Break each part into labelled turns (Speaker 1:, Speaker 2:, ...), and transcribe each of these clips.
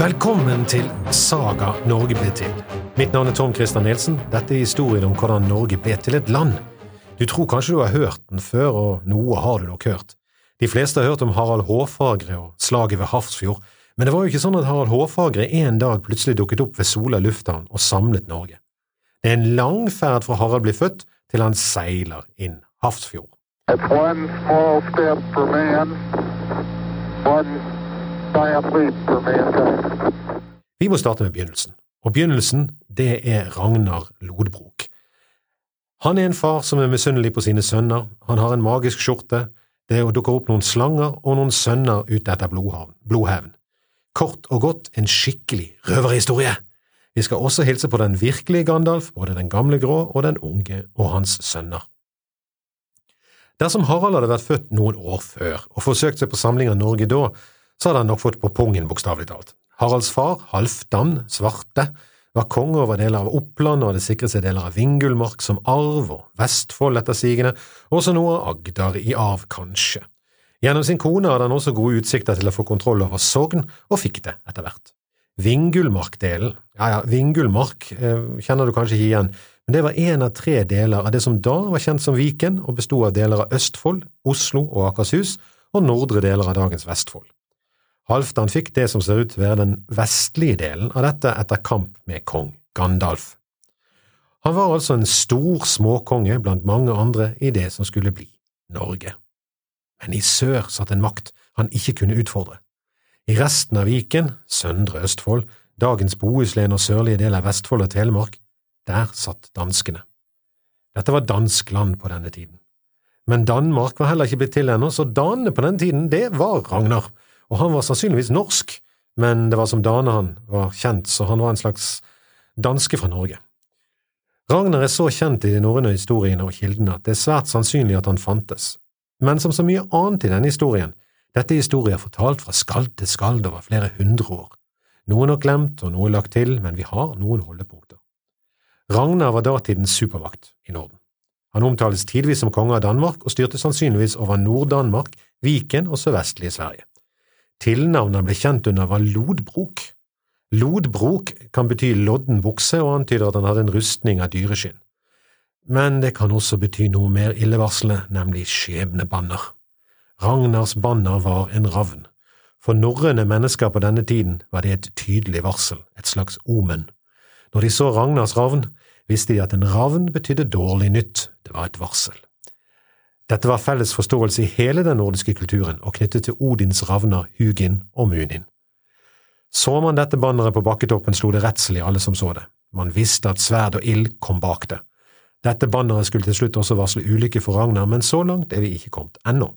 Speaker 1: Velkommen til Saga Norge ble til. Mitt navn er Tom Christer Nielsen. Dette er historien om hvordan Norge ble til et land. Du tror kanskje du har hørt den før, og noe har du nok hørt. De fleste har hørt om Harald Hårfagre og slaget ved Hafrsfjord, men det var jo ikke sånn at Harald Hårfagre en dag plutselig dukket opp ved Sola lufthavn og samlet Norge. Det er en lang ferd fra Harald blir født til han seiler inn Hafrsfjord.
Speaker 2: It's one small step for man, one
Speaker 1: Vi må starte med begynnelsen, og begynnelsen det er Ragnar Lodbrok. Han er en far som er misunnelig på sine sønner, han har en magisk skjorte, det dukker opp noen slanger og noen sønner ute etter blodhevn. Kort og godt en skikkelig røverhistorie. Vi skal også hilse på den virkelige Gandalf, både den gamle grå og den unge og hans sønner. Dersom Harald hadde vært født noen år før og forsøkt seg på samling av Norge da, så hadde han nok fått på pungen, bokstavelig talt. Haralds far, Halvdan Svarte, var konge over deler av Oppland og hadde sikret seg deler av Vingulmark som arv, og Vestfold etter sigende, og også noe av Agder i arv, kanskje. Gjennom sin kone hadde han også gode utsikter til å få kontroll over Sogn, og fikk det etter hvert. Vingulmark-delen, ja ja, Vingulmark eh, kjenner du kanskje ikke igjen, men det var én av tre deler av det som da var kjent som Viken, og besto av deler av Østfold, Oslo og Akershus, og nordre deler av dagens Vestfold. Halvdan fikk det som ser ut til å være den vestlige delen av dette etter kamp med kong Gandalf. Han var altså en stor småkonge blant mange andre i det som skulle bli Norge. Men i sør satt en makt han ikke kunne utfordre. I resten av Viken, søndre Østfold, dagens Bohuslän og sørlige del av Vestfold og Telemark, der satt danskene. Dette var dansk land på denne tiden. Men Danmark var heller ikke blitt til ennå, så danene på den tiden, det var Ragnar, og han var sannsynligvis norsk, men det var som dane han var kjent, så han var en slags danske fra Norge. Ragnar er så kjent i de norrøne historiene og kildene at det er svært sannsynlig at han fantes, men som så mye annet i denne historien, dette er historier fortalt fra skald til skald over flere hundre år. Noen har glemt og noe lagt til, men vi har noen holdepunkter. Ragnar var datidens supervakt i Norden. Han omtales tidvis som konge av Danmark og styrte sannsynligvis over Nord-Danmark, Viken og sørvestlige Sverige. Tilnavnet ble kjent under var Lodbrok. Lodbrok kan bety lodden bukse og antyder at han hadde en rustning av dyreskinn. Men det kan også bety noe mer illevarslende, nemlig skjebnebanner. Ragnars banner var en ravn. For norrøne mennesker på denne tiden var det et tydelig varsel, et slags omen. Når de så Ragnars ravn, visste de at en ravn betydde dårlig nytt, det var et varsel. Dette var felles forståelse i hele den nordiske kulturen og knyttet til Odins ravner Hugin og Munin. Så man dette banneret på bakketoppen, slo det redsel i alle som så det. Man visste at sverd og ild kom bak det. Dette banneret skulle til slutt også varsle ulykke for Ragnar, men så langt er vi ikke kommet ennå.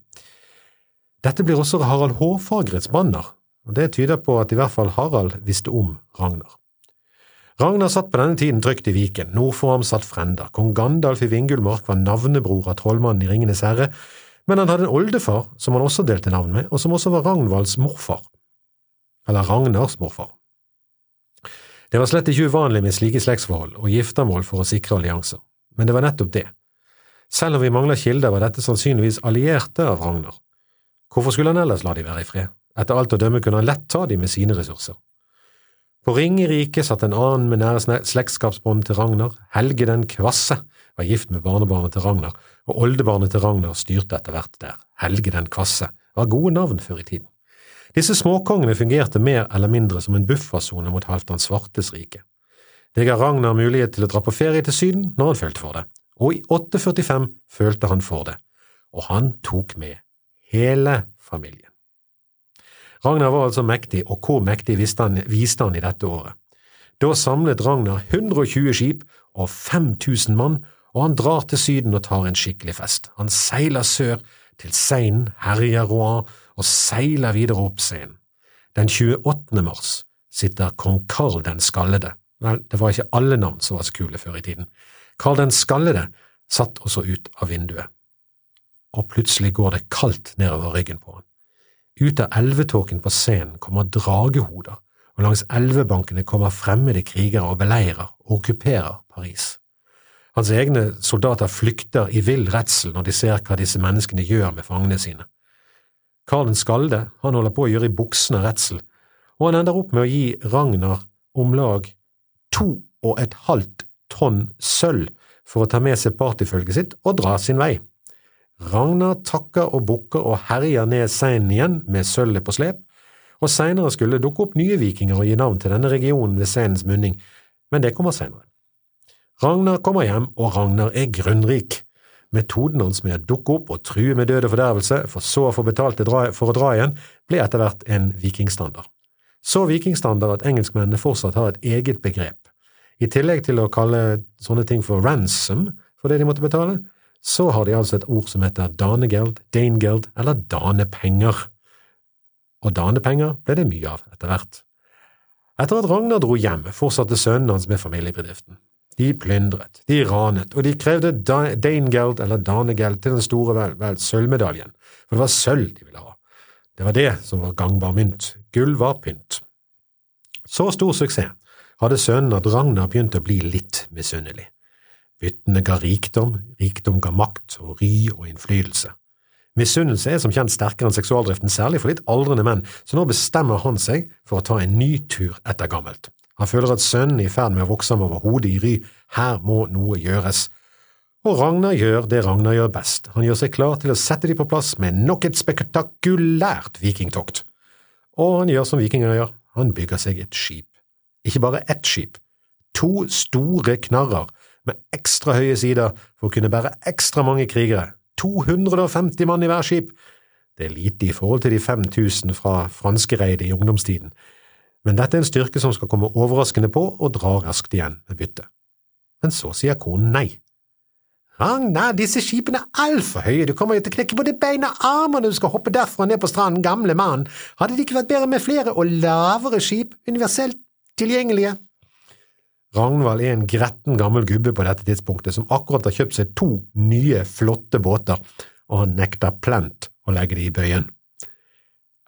Speaker 1: Dette blir også Harald Hårfagrets banner, og det tyder på at i hvert fall Harald visste om Ragnar. Ragnar satt på denne tiden trygt i Viken, nord for ham satt Frenda, kong Gandalf i Vingulmark var navnebror av trollmannen i Ringenes herre, men han hadde en oldefar som han også delte navn med, og som også var Ragnvalds morfar, eller Ragnars morfar. Det var slett ikke uvanlig med slike slektsforhold og giftermål for å sikre allianser, men det var nettopp det. Selv om vi mangler kilder, var dette sannsynligvis allierte av Ragnar. Hvorfor skulle han ellers la de være i fred? Etter alt å dømme kunne han lett ta de med sine ressurser. På Ringerike satt en annen med nære slektskapsbånd til Ragnar, Helge den kvasse, var gift med barnebarnet til Ragnar, og oldebarnet til Ragnar styrte etter hvert der. Helge den kvasse var gode navn før i tiden. Disse småkongene fungerte mer eller mindre som en buffersone mot Halvdan Svartes rike. Det ga Ragnar mulighet til å dra på ferie til Syden når han følte for det, og i 845 følte han for det, og han tok med hele familien. Ragnar var altså mektig, og hvor mektig viste han, viste han i dette året. Da samlet Ragnar 120 skip og 5000 mann, og han drar til Syden og tar en skikkelig fest. Han seiler sør til Seinen, herjer Rouen og seiler videre opp Seinen. Den 28. mars sitter kong Karl den skallede, vel, det var ikke alle navn som var så kule før i tiden, Karl den skallede satt også ut av vinduet, og plutselig går det kaldt nedover ryggen på han. Ut av elvetåken på scenen kommer dragehoder, og langs elvebankene kommer fremmede krigere og beleirer og okkuperer Paris. Hans egne soldater flykter i vill redsel når de ser hva disse menneskene gjør med fangene sine. Karl den skalde han holder på å gjøre i buksene av redsel, og han ender opp med å gi Ragnar om lag to og et halvt tonn sølv for å ta med seg partyfølget sitt og dra sin vei. Ragnar takker og bukker og herjer ned seinen igjen med sølvet på slep, og seinere skulle dukke opp nye vikinger og gi navn til denne regionen ved seinens munning, men det kommer seinere. Ragnar kommer hjem, og Ragnar er grunnrik. Metoden hans med å dukke opp og true med død og fordervelse, for så å få betalt for å dra igjen, ble etter hvert en vikingstandard. Så vikingstandard at engelskmennene fortsatt har et eget begrep. I tillegg til å kalle sånne ting for ransom for det de måtte betale, så har de altså et ord som heter danegeld, danegeld eller danepenger. Og danepenger ble det mye av etter hvert. Etter at Ragnar dro hjem, fortsatte sønnen hans med familiebedriften. De plyndret, de ranet, og de krevde Danegeld eller Danegeld til den store vel, vel, sølvmedaljen, for det var sølv de ville ha. Det var det som var gangbar mynt, gull var pynt. Så stor suksess hadde sønnen at Ragnar begynte å bli litt misunnelig. Byttene ga rikdom, rikdom ga makt og ry og innflytelse. Misunnelse er som kjent sterkere enn seksualdriften, særlig for litt aldrende menn, så nå bestemmer han seg for å ta en ny tur etter gammelt. Han føler at sønnen er i ferd med å vokse ham over hodet i ry, her må noe gjøres. Og Ragnar gjør det Ragnar gjør best, han gjør seg klar til å sette de på plass med nok et spektakulært vikingtokt. Og han gjør som vikinger gjør, han bygger seg et skip. Ikke bare ett skip, to store knarrer med ekstra høye sider for å kunne bære ekstra mange krigere, 250 mann i hver skip. Det er lite i forhold til de 5000 fra franskereidet i ungdomstiden, men dette er en styrke som skal komme overraskende på og dra raskt igjen med bytte. Men så sier konen nei. Ragnar, disse skipene er altfor høye, du kommer jo til å knekke både bein og armer når du skal hoppe derfra ned på stranden, gamle mann, hadde det ikke vært bedre med flere og lavere skip, universelt tilgjengelige? Ragnvald er en gretten gammel gubbe på dette tidspunktet som akkurat har kjøpt seg to nye, flotte båter, og han nekter plent å legge de i bøyen.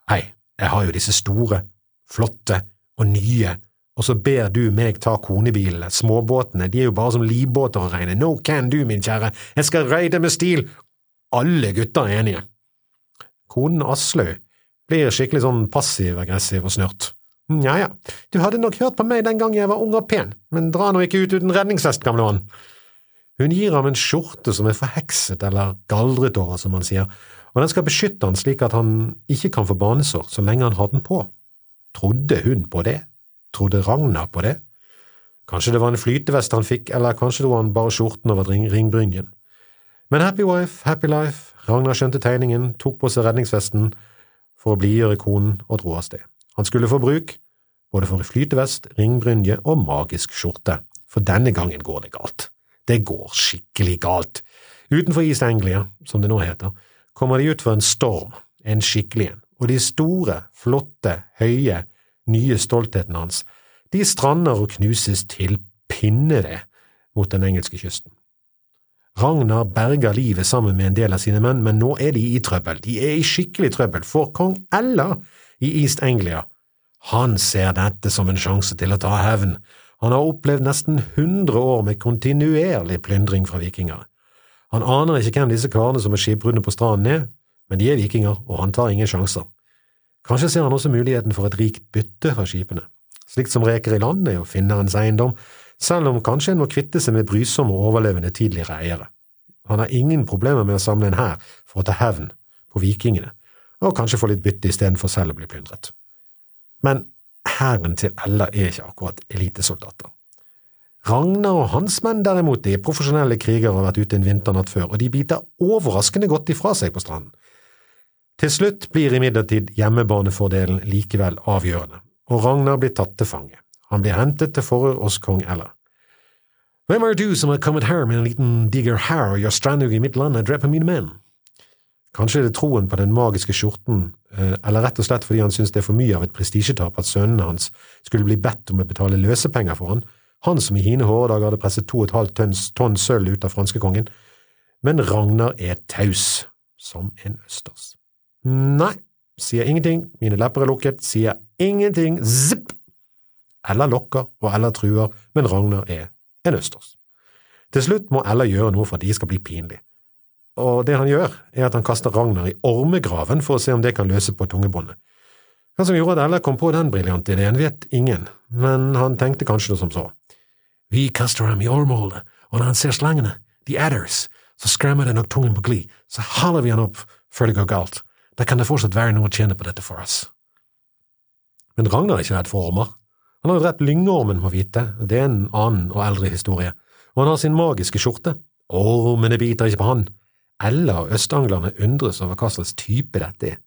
Speaker 1: Hei, jeg har jo disse store, flotte og nye, og så ber du meg ta konebilene, småbåtene, de er jo bare som livbåter å regne, no can do, min kjære, jeg skal røyde med stil, alle gutter er enige. Konen Aslaug blir skikkelig sånn passiv-aggressiv og snørt. Ja ja, du hadde nok hørt på meg den gang jeg var ung og pen, men dra nå ikke ut uten redningsvest, gamle mann. Hun gir ham en skjorte som er forhekset eller galdret over, som han sier, og den skal beskytte han slik at han ikke kan få banesår så lenge han har den på. Trodde hun på det? Trodde Ragnar på det? Kanskje det var en flytevest han fikk, eller kanskje dro han bare skjorten over ringbrynjen. Men happy wife, happy life, Ragnar skjønte tegningen, tok på seg redningsvesten for å blidgjøre konen og dro av sted. Han skulle få bruk, både for flytevest, ringbrynje og magisk skjorte, for denne gangen går det galt. Det går skikkelig galt. Utenfor East Anglia, som det nå heter, kommer de ut for en storm, en skikkelig en og de store, flotte, høye, nye stoltheten hans, de strander og knuses til pinneved mot den engelske kysten. Ragnar berger livet sammen med en del av sine menn, men nå er de i trøbbel, de er i skikkelig trøbbel, for kong Ella i East Anglia, han ser dette som en sjanse til å ta hevn, han har opplevd nesten hundre år med kontinuerlig plyndring fra vikinger. Han aner ikke hvem disse karene som er skipbruddene på stranden er, men de er vikinger, og han tar ingen sjanser. Kanskje ser han også muligheten for et rikt bytte fra skipene, slikt som reker i land er jo finnerens eiendom, selv om kanskje en må kvitte seg med brysomme og overlevende tidligere eiere. Han har ingen problemer med å samle en hær for å ta hevn på vikingene, og kanskje få litt bytte istedenfor selv å bli plyndret. Men hæren til Ella er ikke akkurat elitesoldater. Ragnar og hans menn derimot de er profesjonelle krigere og har vært ute en vinternatt før, og de biter overraskende godt ifra seg på stranden. Til slutt blir imidlertid hjemmebanefordelen likevel avgjørende, og Ragnar blir tatt til fange. Han blir hentet til forhør hos kong Ella. Hvem er du som har kommet her med en liten diger hær og gjør strandug i mitt land og dreper mine menn? Kanskje er det troen på den magiske skjorten, eh, eller rett og slett fordi han synes det er for mye av et prestisjetap at sønnene hans skulle bli bedt om å betale løsepenger for han, han som i hine hårde dager hadde presset to og et halvt tonn sølv ut av franskekongen. Men Ragnar er taus som en østers. Nei, sier ingenting, mine lepper er lukket, sier ingenting, zipp! Ella lokker og Ella truer, men Ragnar er en østers. Til slutt må Ella gjøre noe for at de skal bli pinlig, og det han gjør, er at han kaster Ragnar i ormegraven for å se om det kan løse på tungebåndet. Hva som gjorde at Ella kom på den briljante ideen, vet ingen, men han tenkte kanskje det som så. Vi kaster ham i ormholdet, og når han ser slangene, the adders, så skremmer det nok tungen på glid, så haler vi han opp før det går galt. Da kan det fortsatt være noe å tjene på dette for oss. Men Ragnar er ikke redd for ormer. Han har drept lyngormen, må vite, det er en annen og eldre historie, og han har sin magiske skjorte. Ormene biter ikke på han. Ella og østanglerne undres over hva slags type dette er.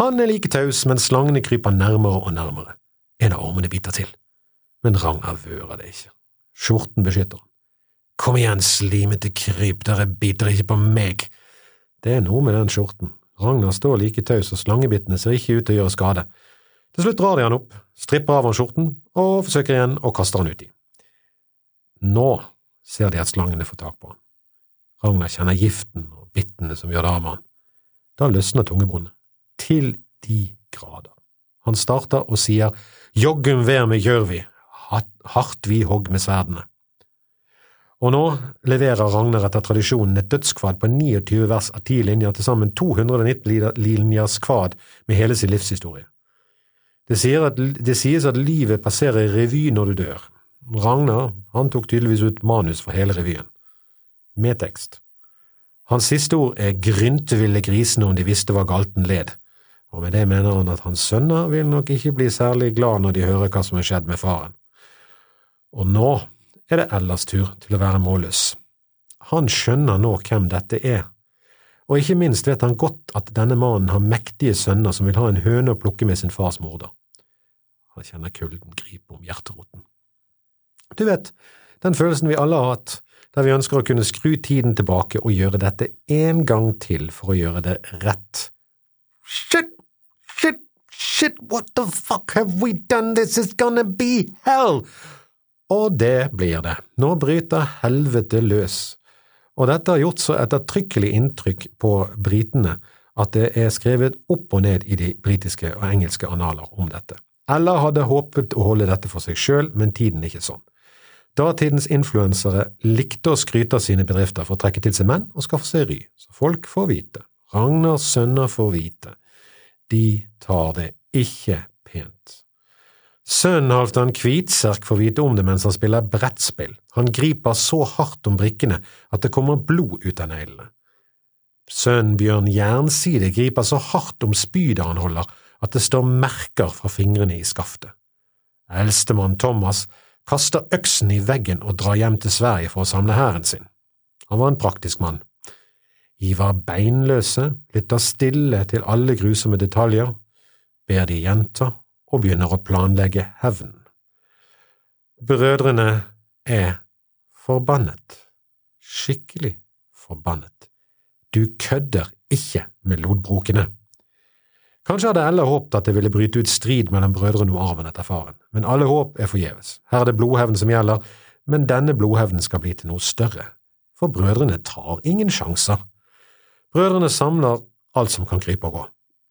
Speaker 1: Han er like taus, men slangene kryper nærmere og nærmere. En av ormene biter til. Men Ragnar vører det ikke. Skjorten beskytter han. Kom igjen, slimete kryp, dere biter ikke på meg. Det er noe med den skjorten. Ragnar står like taus, og slangebittene ser ikke ut til å gjøre skade. Til slutt drar de han opp, stripper av han skjorten og forsøker igjen å kaste han uti. Nå ser de at slangene får tak på han. Ragnar kjenner giften og bittene som gjør det av med han. Da løsner tungebrunnen. Til de grader. Han starter og sier Joggum ver med gjør vi, hardt vi hogg med sverdene. Og nå leverer Ragnar etter tradisjonen et dødskvad på 29 vers av 10 linjer, til sammen 219 linjers kvad med hele sin livshistorie. Det, at, det sies at livet passerer i revy når du dør. Ragnar han tok tydeligvis ut manus for hele revyen, med tekst. Hans siste ord er grynte ville grisene om de visste hva galten led, og med det mener han at hans sønner vil nok ikke bli særlig glad når de hører hva som er skjedd med faren. Og nå er det Ellas tur til å være målløs. Han skjønner nå hvem dette er, og ikke minst vet han godt at denne mannen har mektige sønner som vil ha en høne å plukke med sin fars morder. Han kjenner kulden gripe om hjerteroten. Du vet, den følelsen vi alle har hatt, der vi ønsker å kunne skru tiden tilbake og gjøre dette en gang til for å gjøre det rett. Shit, shit, shit, what the fuck have we done, this is gonna be hell! Og det blir det. Nå bryter helvete løs. Og dette har gjort så ettertrykkelig inntrykk på britene at det er skrevet opp og ned i de britiske og engelske analer om dette. Ella hadde håpet å holde dette for seg sjøl, men tiden er ikke sånn. Datidens influensere likte å skryte av sine bedrifter for å trekke til seg menn og skaffe seg ry, så folk får vite. Ragnars sønner får vite. De tar det ikke pent. Sønnen Halvdan Kvitserk får vite om det mens han spiller brettspill. Han griper så hardt om brikkene at det kommer blod ut av neglene. Sønnen Bjørn Jernside griper så hardt om spydet han holder at det står merker fra fingrene i skaftet. Eldstemann Thomas kaster øksen i veggen og drar hjem til Sverige for å samle hæren sin. Han var en praktisk mann. Ivar Beinløse lytter stille til alle grusomme detaljer, ber de gjenta og begynner å planlegge hevn. Brødrene er forbannet, skikkelig forbannet. Du kødder ikke med lodbrokene. Kanskje hadde Ella håpet at det ville bryte ut strid mellom brødrene om arven etter faren, men alle håp er forgjeves. Her er det blodhevn som gjelder, men denne blodhevnen skal bli til noe større, for brødrene tar ingen sjanser. Brødrene samler alt som kan krype og gå.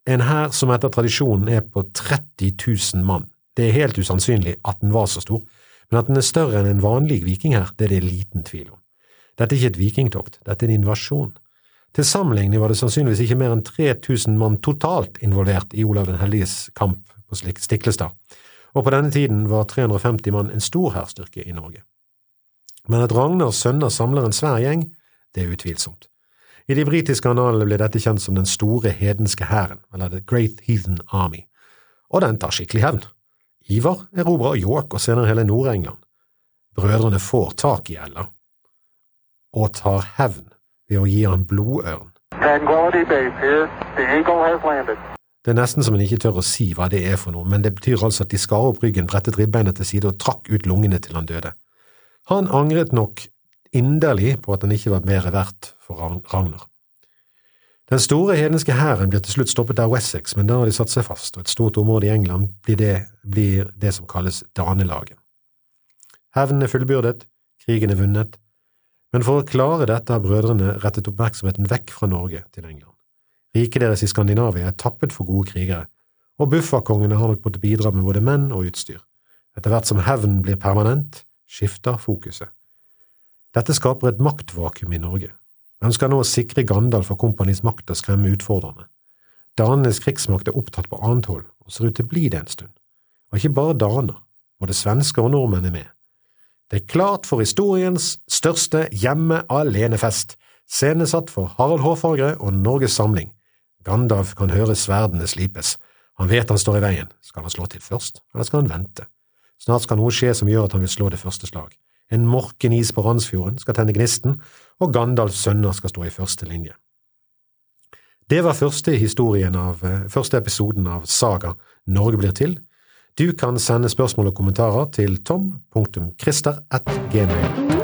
Speaker 1: En hær som etter tradisjonen er på 30 000 mann. Det er helt usannsynlig at den var så stor, men at den er større enn en vanlig vikinghær, det er det liten tvil om. Dette er ikke et vikingtokt, dette er en invasjon. Til sammenligning var det sannsynligvis ikke mer enn 3000 mann totalt involvert i Olav den helliges kamp på Stiklestad, og på denne tiden var 350 mann en stor hærstyrke i Norge. Men at Ragnars sønner samler en svær gjeng, det er utvilsomt. I de britiske analene ble dette kjent som Den store hedenske hæren, eller The Great Heathen Army, og den tar skikkelig hevn. Ivar erobrer York og senere hele Nord-England. Brødrene får tak i Ella, og tar hevn ved å gi han blodørn. Det er nesten som en ikke tør å si hva det er for noe, men det betyr altså at de skar opp ryggen, brettet ribbeinet til side og trakk ut lungene til han døde. Han angret nok inderlig på at han ikke var mer verdt for Ragnar. Den store hedenske hæren blir til slutt stoppet av Wessex, men da har de satt seg fast, og et stort område i England blir det, blir det som kalles Danelaget. Hevnen er fullbyrdet, krigen er vunnet, men for å klare dette har brødrene rettet oppmerksomheten vekk fra Norge til England. Riket deres i Skandinavia er tappet for gode krigere, og bufferkongene har nok måttet bidra med både menn og utstyr. Etter hvert som hevnen blir permanent, skifter fokuset. Dette skaper et maktvakuum i Norge. Hvem skal nå sikre Gandalf og kompanis makt og skremme utfordrerne. Danenes krigsmakt er opptatt på annet hold, og ser ut til å bli det en stund. Og ikke bare daner, både svensker og nordmenn er med. Det er klart for historiens største hjemme-alene-fest, scenesatt for Harald Hårfagre og Norges Samling. Gandalf kan høre sverdene slipes. Han vet han står i veien. Skal han slå til først, eller skal han vente? Snart skal noe skje som gjør at han vil slå det første slag. En morken is på Randsfjorden skal tenne gnisten, og Gandalfs sønner skal stå i første linje. Det var første, historien av, eh, første episoden av Saga Norge blir til. Du kan sende spørsmål og kommentarer til tom.christer.gmail.com.